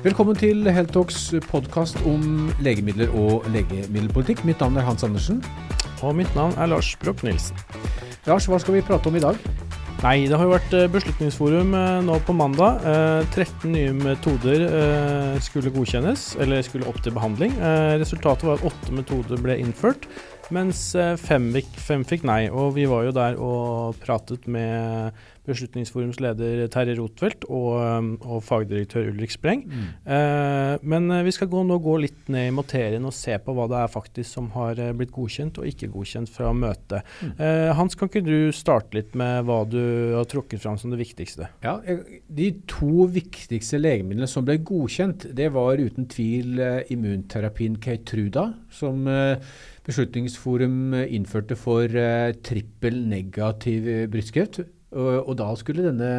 Velkommen til Heltalks podkast om legemidler og legemiddelpolitikk. Mitt navn er Hans Andersen. Og mitt navn er Lars Broch Nilsen. Lars, hva skal vi prate om i dag? Nei, det har jo vært eh, Beslutningsforum eh, nå på mandag. 13 eh, nye metoder skulle godkjennes, eller skulle opp til behandling. Resultatet var at åtte metoder ble innført, mens Femvik, fem fikk nei. Og vi var jo der og pratet med Beslutningsforums leder Terje Rotfeldt og, um, og, fagdirektør Ulrik Spreng. Mm. Eh, men eh, vi skal gå, nå gå litt ned i materien og se på hva det er faktisk som har eh, blitt godkjent og ikke godkjent fra møtet. Mm. Eh, Hans, kan ikke du starte litt med hva du har trukket fram som det viktigste? Ja, De to viktigste legemidlene som ble godkjent, det var uten tvil immunterapien Keytruda, som Beslutningsforum innførte for uh, trippel negativ brystkreft. Og, og, da skulle denne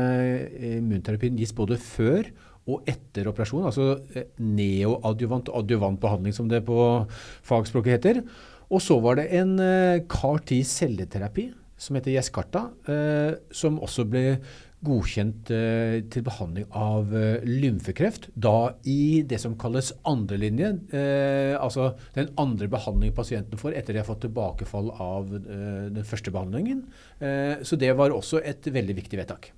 eh, immunterapien gis både før og etter operasjon, altså eh, neoadjuvant adjuvant behandling, som det på fagspråket heter. Og så var det en eh, CAR-10-celleterapi som heter Yescarta, som også ble godkjent eh, til behandling av eh, lymfekreft. Da i det som kalles andrelinje, eh, altså den andre behandlingen pasienten får etter de har fått tilbakefall av eh, den første behandlingen. Eh, så det var også et veldig viktig vedtak.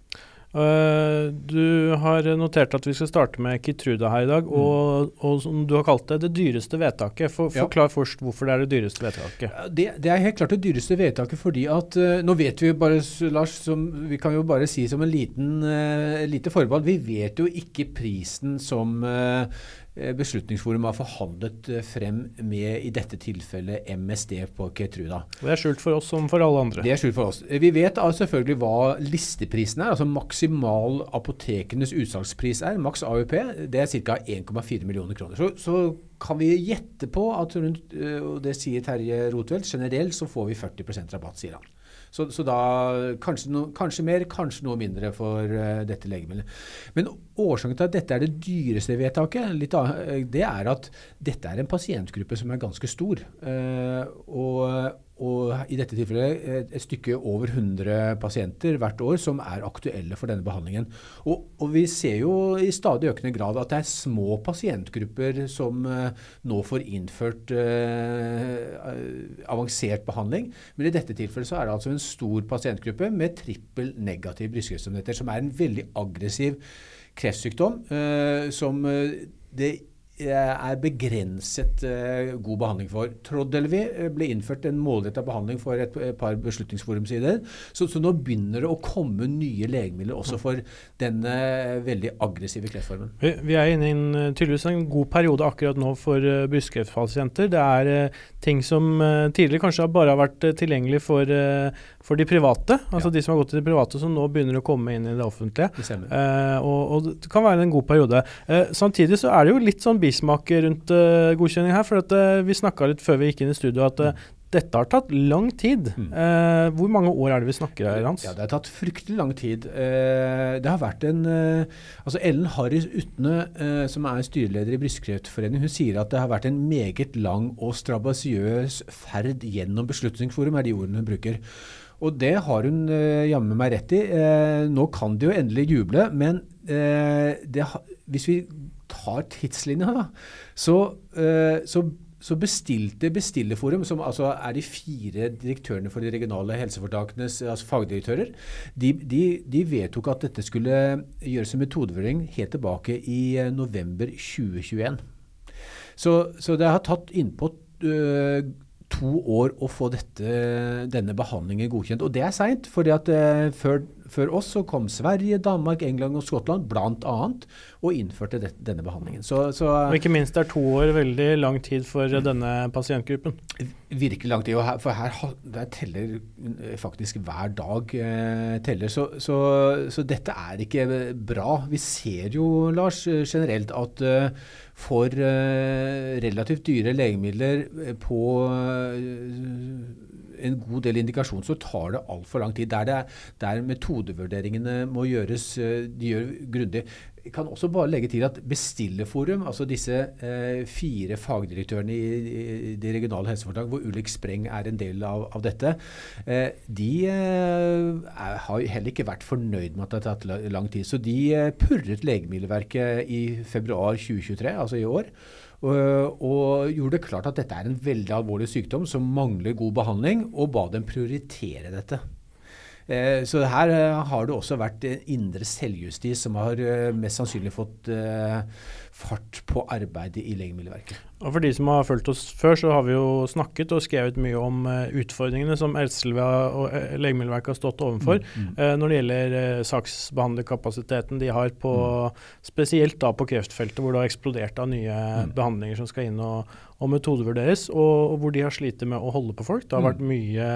Uh, du har notert at vi skal starte med Kitruda her i dag, mm. og, og, som du har kalt det, det dyreste vedtaket. For, forklar ja. først hvorfor det er det dyreste vedtaket. Det, det, er helt klart det dyreste vedtaket fordi at uh, Nå vet vi jo bare, Lars, som, vi kan jo bare si som en liten, uh, lite forbehold, vi vet jo ikke prisen som Eh, Beslutningsforum har forhandlet eh, frem med i dette tilfellet MSD på Ketruda. Det er skjult for oss som for alle andre. Det er skjult for oss. Vi vet selvfølgelig hva listeprisen er, altså maksimal apotekenes utsalgspris er. Maks AUP det er ca. 1,4 millioner kroner. Så, så, kan vi gjette på at rundt, eh, og det sier Terje Rotveldt, generelt så får vi 40 rabatt, sier han. Så, så da kanskje, no, kanskje, mer, kanskje noe mindre for uh, dette legemiddelet. Men årsaken til at dette er det dyreste vedtaket, litt, uh, det er at dette er en pasientgruppe som er ganske stor. Uh, og og i dette tilfellet et stykke over 100 pasienter hvert år som er aktuelle for denne behandlingen. Og, og, vi ser jo i stadig økende grad at det er små pasientgrupper som uh, nå får innført eh, avansert behandling. Men i dette tilfellet så er det altså en stor pasientgruppe med trippel negativ brystkreftsomheter, som er en veldig aggressiv kreftsykdom eh, som det er begrenset uh, god behandling for. Troddelvi eh, ble innført en målretta behandling for et, par beslutningsforumsider. Så, så, nå begynner det å komme nye legemidler også for denne veldig aggressive kreftformen. Vi, vi er inne i en, eh, tydeligvis en god periode akkurat nå for uh, brystkreftpasienter. Det er uh, ting som uh, tidligere kanskje bare har vært tilgjengelig for, for, de private, altså ja. de som har gått til de private, som nå begynner å komme inn i det offentlige. Det og, og, det kan være en god periode. samtidig så er det jo litt sånn bismak rundt eh, godkjenning her. For at, uh, vi snakka litt før vi gikk inn i studio at uh, dette har tatt lang tid. Mm. hvor mange år er det vi snakker her, Hans? Ja, Det har tatt fryktelig lang tid. det har vært en altså Ellen Harris Utne, som er styreleder i Brystkreftforeningen, hun sier at det har vært en meget lang og strabasiøs ferd gjennom Beslutningsforum, er de ordene hun bruker. Og det har hun uh, jammen meg rett i. Uh, nå kan de jo endelig juble, men uh, det, hvis vi tar tidslinja, da, så, så, så bestilte Bestillerforum, som altså er de fire direktørene for de regionale helseforetakenes altså fagdirektører, de, de, de, vedtok at dette skulle gjøres en metodevurdering helt tilbake i november 2021. Så, så det har tatt innpå to år å få dette, denne behandlingen godkjent. Og det er seint, for uh, før før oss så kom Sverige, Danmark, England og Skottland bl.a. og innførte det, denne behandlingen. Så, så, og ikke minst er to år veldig lang tid for denne pasientgruppen. Virkelig lang tid. Her, for her her teller eh, faktisk hver dag eh, teller. Så, så, dette er ikke bra. Vi ser jo, Lars, generelt at eh, for uh, relativt dyre legemidler på uh, en god del indikasjon, så tar det altfor lang tid. Der, det, der metodevurderingene må gjøres, eh, de gjør grundig. Kan også bare legge til at Bestillerforum, altså disse eh, fire fagdirektørene i, i de regionale helseforetak, hvor Ulrik Spreng er en del av, av dette, eh, de eh, er, har heller ikke vært fornøyd med at det har tatt lang tid. Så de eh, purret Legemiddelverket i februar 2023, altså i år. Og, og gjorde det klart at dette er en veldig alvorlig sykdom som mangler god behandling, og ba dem prioritere dette. Eh, så her eh, har det også vært indre selvjustis som har eh, mest sannsynlig fått fart på arbeidet i Legemiddelverket. Og For de som har fulgt oss før, så har vi jo snakket og skrevet mye om utfordringene som Elselva og Legemiddelverket har stått overfor mm, mm. når det gjelder saksbehandlerkapasiteten de har på mm. spesielt da på kreftfeltet, hvor det har eksplodert av nye mm. behandlinger som skal inn og, og metodevurderes, og, og, hvor de har slitt med å holde på folk. Det har mm. vært mye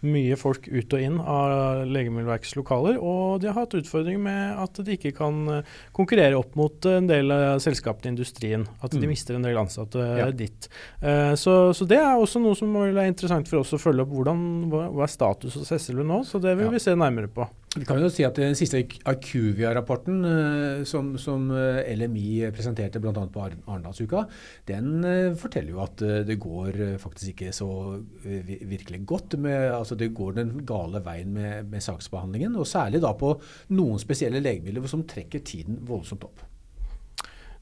mye folk ut og inn av Legemiddelverkets lokaler, og de har hatt utfordringer med at de ikke kan eh, konkurrere opp mot en del av selskapene i industrien. At de mm. mister en del ansatte ja. ditt. Uh, så, så, det er også noe som er interessant for oss å følge opp. Hvordan, hva, hva er status hos SLU nå? Så det vil ja. vi se nærmere på. Vi kan jo si at Den siste Arcuvia-rapporten uh, som, som, LMI presenterte bl.a. på Arendalsuka, den forteller jo at det går faktisk ikke så virkelig godt med altså det går den gale veien med, med saksbehandlingen. Og særlig da på noen spesielle legemidler som trekker tiden voldsomt opp.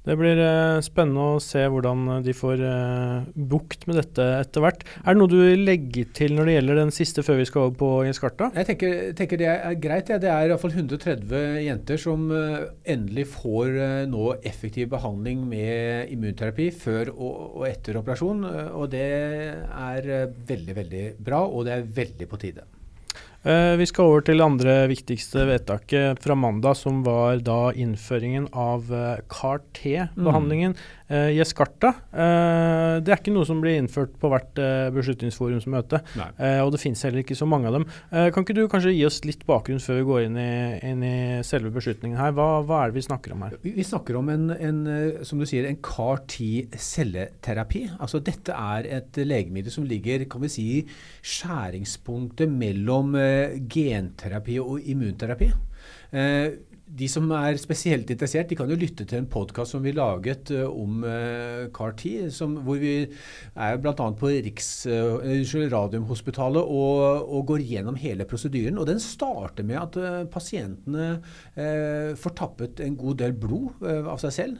Det blir eh, spennende å se hvordan eh, de får eh, bukt med dette etter hvert. Er det noe du legger til når det gjelder den siste, før vi skal over på Jeskarta? Jeg tenker, tenker, det er greit. Ja. Det er iallfall 130 jenter som endelig får nå effektiv behandling med immunterapi før og, etter operasjon. Og det er veldig, veldig bra, og det er veldig på tide. Uh, vi skal over til det andre viktigste vedtaket fra mandag, som var da innføringen av uh, eh, CAR-T-behandlingen. Mm. Uh, Jeskarta. Uh, det er ikke noe som blir innført på hvert uh, beslutningsforumsmøte. Uh, og det finnes heller ikke så mange av dem. kan ikke du kanskje gi oss litt bakgrunn før vi går inn i, inn i selve beslutningen her? Hva, hva, er det vi snakker om her? Vi, vi snakker om en, en, som du sier, en CAR-T-celleterapi. Altså dette er et legemiddel som ligger kan vi si, skjæringspunktet mellom genterapi og immunterapi. Eh, de som er spesielt interessert, de kan jo lytte til en podkast som vi laget uh, om uh, CAR-T, hvor vi er bl.a. på Riks, uh, Radiumhospitalet og, og, går gjennom hele prosedyren. Og den starter med at pasientene får tappet en god del blod av seg selv.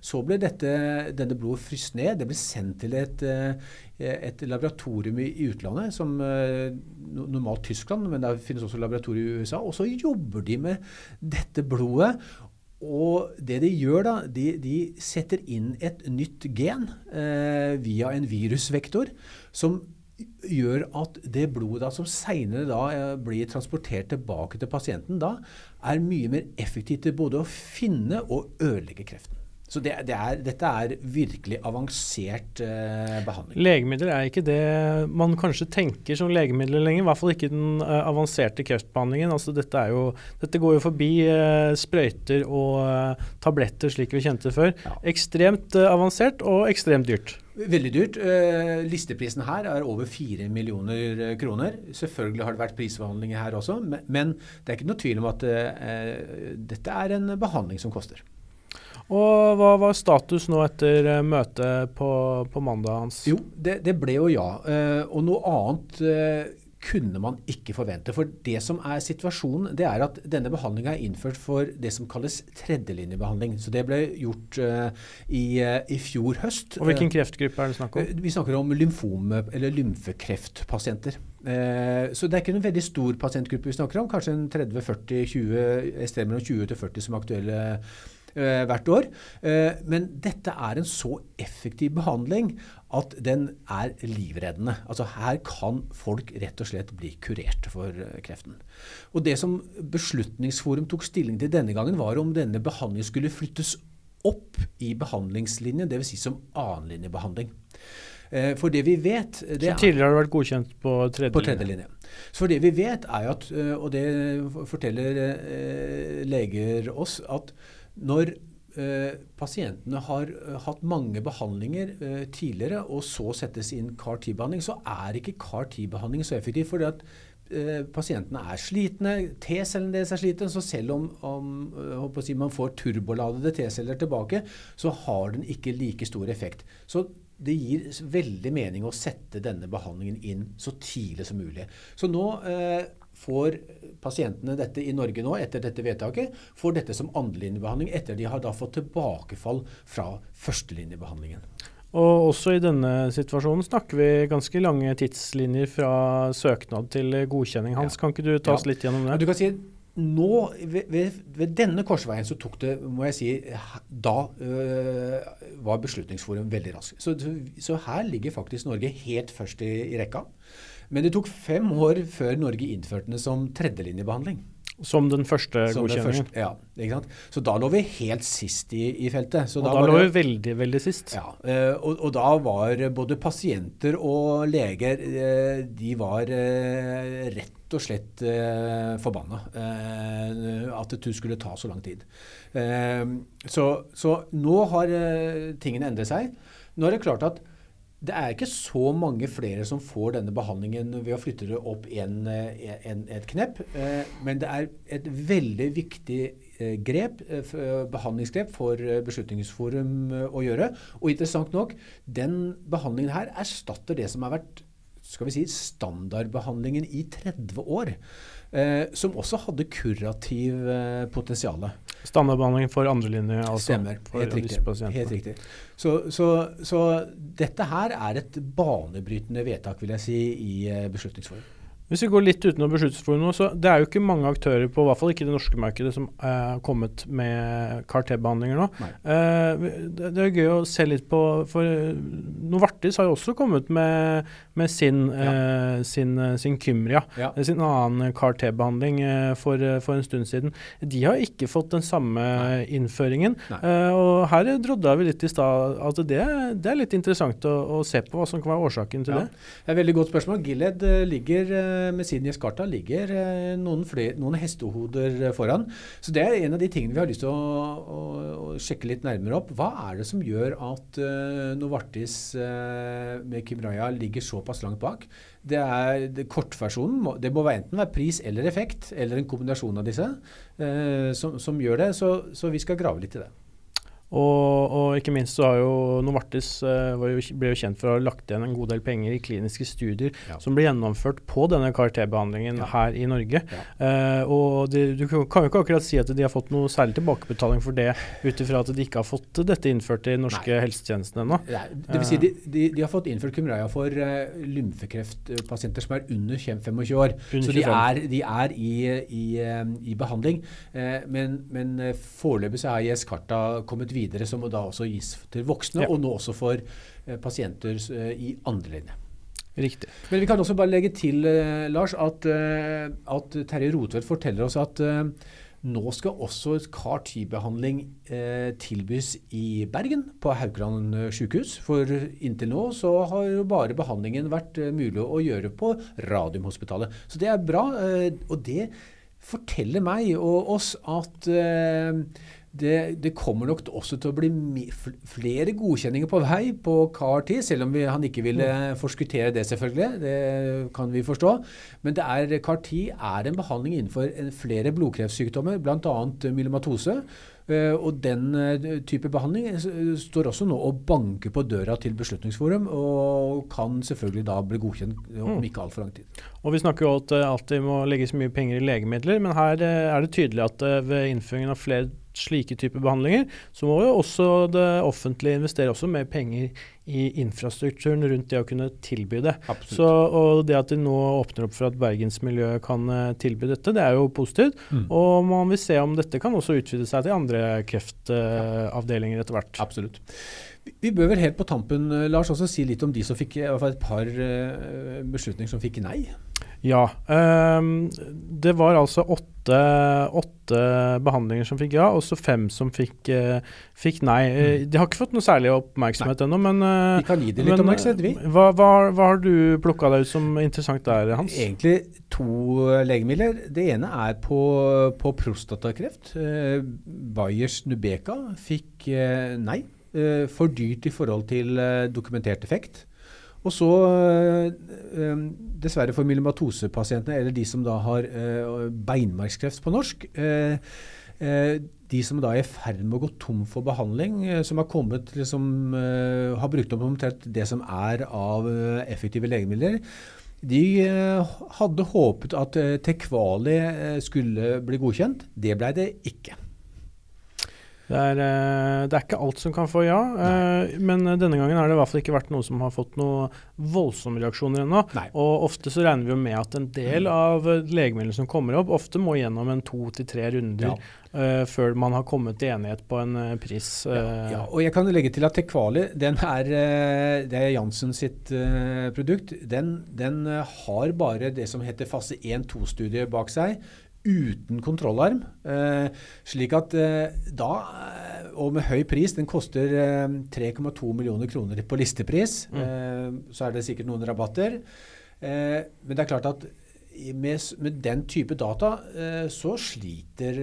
så ble dette, denne blodet fryst ned. Det ble sendt til et et laboratorium i utlandet, som eh, normalt Tyskland, men det finnes også laboratorier i USA. Og så jobber de med dette blodet. Og det de gjør, da, de, de setter inn et nytt gen eh, via en virusvektor som gjør at det blodet da, som seinere eh, blir transportert tilbake til pasienten, da er mye mer effektivt til både å finne og ødelegge kreften. Så det, det er, dette er virkelig avansert eh, behandling. Legemidler er ikke det man kanskje tenker som legemidler lenger. I hvert fall ikke den uh, avanserte kreftbehandlingen. Altså, dette, jo, dette, går jo forbi uh, sprøyter og uh, tabletter slik vi kjente før. Ja. Ekstremt avansert og ekstremt dyrt. Veldig dyrt. listeprisen her er over 4 millioner kroner. Selvfølgelig har det vært prisforhandlinger her også, men, men det er ikke noe tvil om at dette er en behandling som koster. Og Hva var status nå etter uh, møtet på, på, mandag hans? Jo, det, det ble jo ja. Uh, og noe annet uh, kunne man ikke forvente. For det som er situasjonen, det er at denne behandlinga er innført for det som kalles tredjelinjebehandling. Så det ble gjort i, i, fjor høst. Og Hvilken kreftgruppe er det snakk om? vi snakker om lymfome- eller lymfekreftpasienter. så det er ikke noen veldig stor pasientgruppe vi snakker om. Kanskje en 30-40-20, et sted mellom 20 til 40 som er aktuelle eh, hvert år. Eh, men dette er en så effektiv behandling at den er livreddende. Altså Her kan folk rett og slett bli kurert for eh, kreften. Og Det som Beslutningsforum tok stilling til denne gangen, var om denne behandlingen skulle flyttes opp i behandlingslinjen, dvs. Si som annenlinjebehandling. Eh, for det vi vet det Så Tidligere har vært godkjent på tredje, på tredje linje. For det vi vet er at, eh, og det forteller leger oss, at når eh, pasientene har eh, hatt mange behandlinger eh, tidligere, og så settes inn CAR-T-behandling, så er ikke CAR-T-behandling så effektiv. fordi at eh, pasientene er slitne, T-cellene deres er slitne, så selv om, om eh, si, man får turboladede T-celler tilbake, så har den ikke like stor effekt. Så det gir veldig mening å sette denne behandlingen inn så tidlig som mulig. Så nå eh, får pasientene dette i Norge nå, etter dette vedtaket, får dette som andrelinjebehandling etter de har da fått tilbakefall fra førstelinjebehandlingen. Og også i denne situasjonen snakker vi ganske lange tidslinjer fra søknad til godkjenning. Hans, ja. kan ikke du ta oss litt gjennom det? Du kan si nå, ved, ved, ved, denne korsveien så tok det, må jeg si, da øh, var Beslutningsforum veldig raskt. Så, så, her ligger faktisk Norge helt først i, i rekka. Men det tok fem år før Norge innførte det som tredjelinjebehandling. Som den første Som godkjenningen. Første, ja? Så da lå vi helt sist i, i feltet. Så og da, da lå vi veldig, veldig sist. Ja, eh, og, og, da var både pasienter og leger eh, de var eh, rett og slett forbanna at det skulle ta så lang tid. Så, så nå har tingene endret seg. Nå er det klart at det er ikke så mange flere som får denne behandlingen ved å flytte det opp en, en, et knepp. Eh, men det er et veldig viktig eh, grep, eh, behandlingsgrep for Beslutningsforum å gjøre. Og interessant nok, den behandlingen her erstatter det som har vært skal vi si, standardbehandlingen i 30 år. Eh, som også hadde kurativ eh, potensial. Standardbehandling for andrelinje? Altså, Stemmer. Helt riktig. Helt riktig. Så, så, så, dette her er et banebrytende vedtak, vil jeg si, i eh, Beslutningsforum. Hvis vi går litt utenom beslutningsforum så Det er jo ikke mange aktører på i hvert fall ikke det norske markedet som har kommet med CAR-T-behandlinger nå. Eh, det, det, er gøy å se litt på For Novartis har jo også kommet med, med sin, ja. eh, sin, sin, Kymria, ja. sin annen CAR-T-behandling eh, for, for, en stund siden. De har ikke fått den samme Nei. innføringen. Nei. Eh, og her drodda vi litt i stad at det, det, er litt interessant å, å, se på hva som kan være årsaken til ja. det. Det er et veldig godt spørsmål. Gilead eh, ligger eh, med sin Jescarta ligger eh, noen, flere, noen, hestehoder foran. Så det er en av de tingene vi har lyst til å, å, å sjekke litt nærmere opp. Hva er det som gjør at uh, Novartis uh, med Kimraya ligger såpass langt bak? Det er det, Kortversjonen det må enten være pris eller effekt, eller en kombinasjon av disse, uh, som, som, gjør det. Så, så vi skal grave litt i det. Og, og, ikke minst så har jo Novartis uh, ble jo kjent for å ha lagt igjen en god del penger i kliniske studier ja. som ble gjennomført på denne KRT-behandlingen ja. her i Norge. Ja. Uh, og de, du kan jo ikke akkurat si at de har fått noe særlig tilbakebetaling for det, ut ifra at de ikke har fått dette innført i norske Nei. helsetjenester ennå. Det vil si, de, de, de, har fått innført Kumraya for uh, lymfekreftpasienter som er under 25 år. Under så de er, de er i, i, i, behandling. men men foreløpig så er IS-karta kommet videre videre, som da også gis til voksne, ja. og nå også for eh, pasienter eh, i andre linje. Riktig. Men vi kan også bare legge til, eh, Lars, at, eh, at Terje Rotvedt forteller oss at eh, nå skal også CAR-10-behandling eh, tilbys i Bergen, på Haukeland sykehus. For inntil nå så har jo bare behandlingen vært mulig å gjøre på Radiumhospitalet. Så det er bra. og det forteller meg og oss at det, det, kommer nok også til å bli flere godkjenninger på vei på CAR-10, selv om vi, han ikke ville forskuttere det, selvfølgelig. Det kan vi forstå. Men er, CAR-10 er en behandling innenfor flere blodkreftsykdommer, bl.a. myelomatose. Uh, og den uh, type behandling står også nå og banker på døra til Beslutningsforum, og kan selvfølgelig da bli godkjent om mm. ikke altfor lang tid. Og Vi snakker jo om at det må legges mye penger i legemidler, men her er det tydelig at ved innføringen av flere slike typer behandlinger, så må jo også det offentlige investere også mer penger i infrastrukturen rundt det å kunne tilby det. Så, og det at de nå åpner opp for at bergensmiljøet kan uh, tilby dette, det er jo positivt. Mm. Og man vil se om dette kan også utvide seg til andre kreftavdelinger uh, etter hvert. Absolutt. Vi bør vel helt på tampen uh, Lars, også si litt om de som fikk i hvert fall et par eh, beslutninger som fikk nei. Ja. Um, det var altså åtte, åtte, behandlinger som fikk ja, og så fem som fikk, uh, fikk nei. Mm. De har ikke fått noe særlig oppmerksomhet ennå, men, uh, Vi kan gi det litt men, oppmerksomhet, vi. Hva, hva, hva har du plukka deg ut som interessant der, Hans? Egentlig to legemidler. Det ene er på, på prostatakreft. Uh, Bayers Nubeka fikk nei. for dyrt i forhold til dokumentert effekt. Og så, øh, dessverre for myelomatosepasientene, eller de som da har øh, beinmargskreft på norsk, de som da er i ferd med å gå tom for behandling, som har kommet liksom, har brukt opp omtrent det som er av effektive legemidler, de hadde håpet at Tekvali skulle bli godkjent. Det ble det ikke. Det er, eh, det er, ikke alt som kan få ja, Nei. Eh, men denne gangen har det i hvert fall ikke vært noe som har fått noen voldsomme reaksjoner ennå. Og ofte så regner vi jo med at en del mm. av legemidlene som kommer opp, ofte må gjennom en to til tre runder. Ja. Uh, før man har kommet til enighet på en uh, pris. Uh. Ja, ja, og jeg kan legge til at Tekvali den er, det er Janssen sitt produkt. Den, den har bare det som heter fase 1-2-studie bak seg uten kontrollarm. Eh, slik at eh, da, eh, og med høy pris, den koster eh, 3,2 millioner kroner på listepris. Mm. Eh, så er det sikkert noen rabatter. Eh, men det er klart at med, med den type data så sliter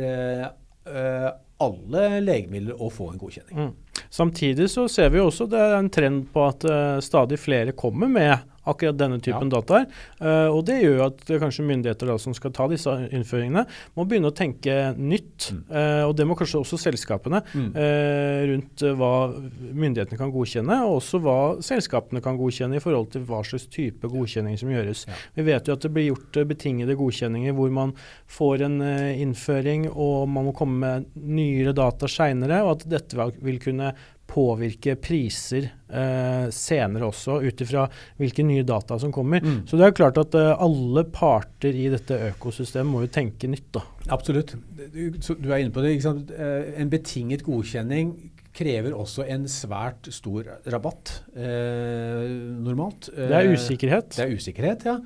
alle legemidler å få en godkjenning. Mm. Samtidig så ser vi også det er en trend på at stadig flere kommer med akkurat denne typen ja. dataer. Uh, og det gjør at kanskje myndigheter da, som skal ta disse innføringene, må begynne å tenke nytt. Mm. Uh, og det må kanskje også selskapene mm. uh, rundt hva myndighetene kan godkjenne, og også hva selskapene kan godkjenne i forhold til hva slags type godkjenning som gjøres. Ja. Vi vet jo at det blir gjort betingede godkjenninger hvor man får en innføring og man må komme med nyere data seinere, og at dette vil kunne påvirke priser eh, senere også, ut ifra hvilke nye data som kommer. Mm. Så det er klart at eh, alle parter i dette økosystemet må jo tenke nytt. da. Absolutt. Du, du er inne på det. Eh, en betinget godkjenning krever også en svært stor rabatt eh, normalt. Det er usikkerhet? Det er usikkerhet, ja.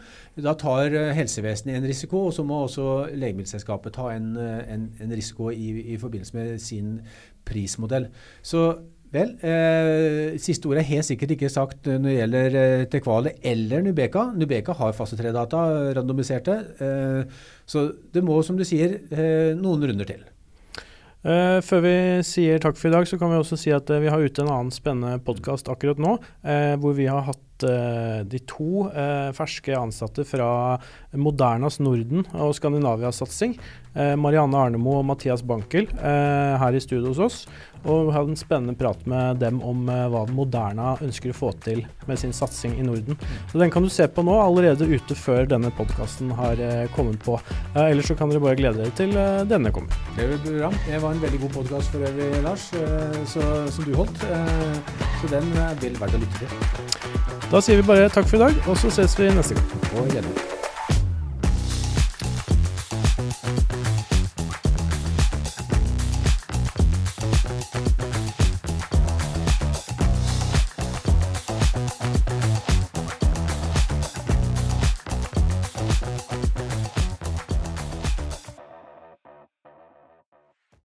Da tar eh, helsevesenet en risiko, og så må også legemiddelselskapet ta en, en, en risiko i, i, forbindelse med sin prismodell. Så Vel, eh, siste ordet er helt sikkert ikke sagt når det gjelder eh, Tekvale eller Nubeka. Nubeka har fase 3-data, randomiserte. Eh, så det må, som du sier, eh, noen runder til. Uh, før vi sier takk for i dag, så kan vi også si at vi har ute en annen spennende podkast akkurat nå, hvor vi har hatt de to ferske ansatte fra Modernas Norden og Skandinavia-satsing. Marianne Arnemo og Mathias Bankel her i studio hos oss. Og vi hadde en spennende prat med dem om hva Moderna ønsker å få til med sin satsing i Norden. Så Den kan du se på nå, allerede ute før denne podkasten har kommet på. Ellers så kan dere bare glede dere til denne kommer. Det bra. Det var en veldig god podkast for øvrig, Lars, så, som du holdt. så den vil være verdt å lytte til. Da sier vi bare takk for i dag, og så ses vi neste gang.